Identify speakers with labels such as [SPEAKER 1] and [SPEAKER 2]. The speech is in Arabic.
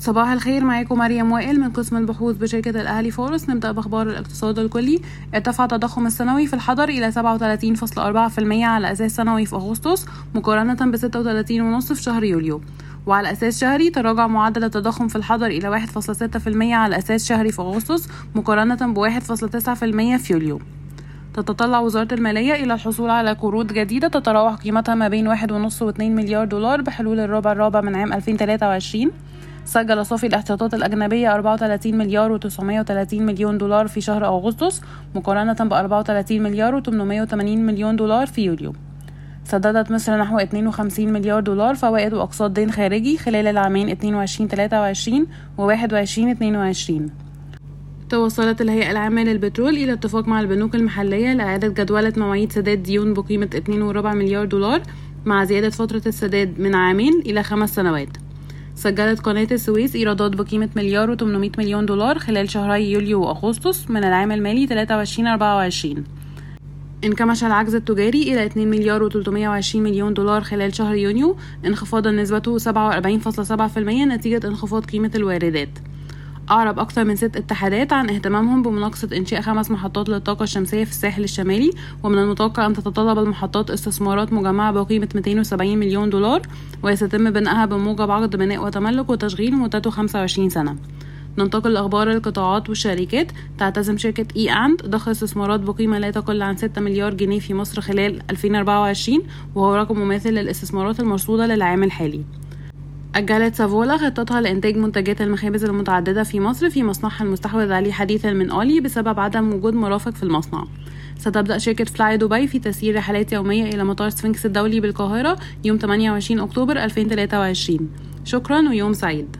[SPEAKER 1] صباح الخير معاكم مريم وائل من قسم البحوث بشركة الأهلي فورس. نبدأ بأخبار الاقتصاد الكلي. ارتفع التضخم السنوي في الحضر إلى 37.4% على أساس سنوي في أغسطس مقارنة ب 36.5 في شهر يوليو. وعلى أساس شهري تراجع معدل التضخم في الحضر إلى 1.6% على أساس شهري في أغسطس مقارنة ب 1.9% في يوليو. تتطلع وزارة المالية إلى الحصول على قروض جديدة تتراوح قيمتها ما بين 1.5 و 2 مليار دولار بحلول الربع الرابع من عام 2023 سجل صافي الاحتياطات الأجنبية 34 مليار و930 مليون دولار في شهر أغسطس مقارنة ب 34 مليار و880 مليون دولار في يوليو. سددت مصر نحو 52 مليار دولار فوائد وأقساط دين خارجي خلال العامين 22-23 و 21-22 توصلت الهيئة العامة للبترول إلى اتفاق مع البنوك المحلية لإعادة جدولة مواعيد سداد ديون بقيمة 2.4 مليار دولار مع زيادة فترة السداد من عامين إلى خمس سنوات. سجلت قناة السويس إيرادات بقيمة مليار و800 مليون دولار خلال شهري يوليو وأغسطس من العام المالي 23-24 انكمش العجز التجاري إلى 2 مليار و320 مليون دولار خلال شهر يونيو انخفاضا نسبته 47.7% نتيجة انخفاض قيمة الواردات. أعرب أكثر من ست اتحادات عن اهتمامهم بمناقصة إنشاء خمس محطات للطاقة الشمسية في الساحل الشمالي ومن المتوقع أن تتطلب المحطات استثمارات مجمعة بقيمة 270 مليون دولار ويتم بنائها بموجب عقد بناء وتملك وتشغيل مدته 25 سنة. ننتقل لأخبار القطاعات والشركات. تعتزم شركة إي أند ضخ استثمارات بقيمة لا تقل عن 6 مليار جنيه في مصر خلال 2024 وهو رقم مماثل للاستثمارات المرصودة للعام الحالي. أجلت سافولا خطتها لإنتاج منتجات المخابز المتعددة في مصر في مصنعها المستحوذ عليه حديثا من أولي بسبب عدم وجود مرافق في المصنع. ستبدأ شركة فلاي دبي في تسيير رحلات يومية إلى مطار سفنكس الدولي بالقاهرة يوم 28 أكتوبر 2023 شكرا ويوم سعيد.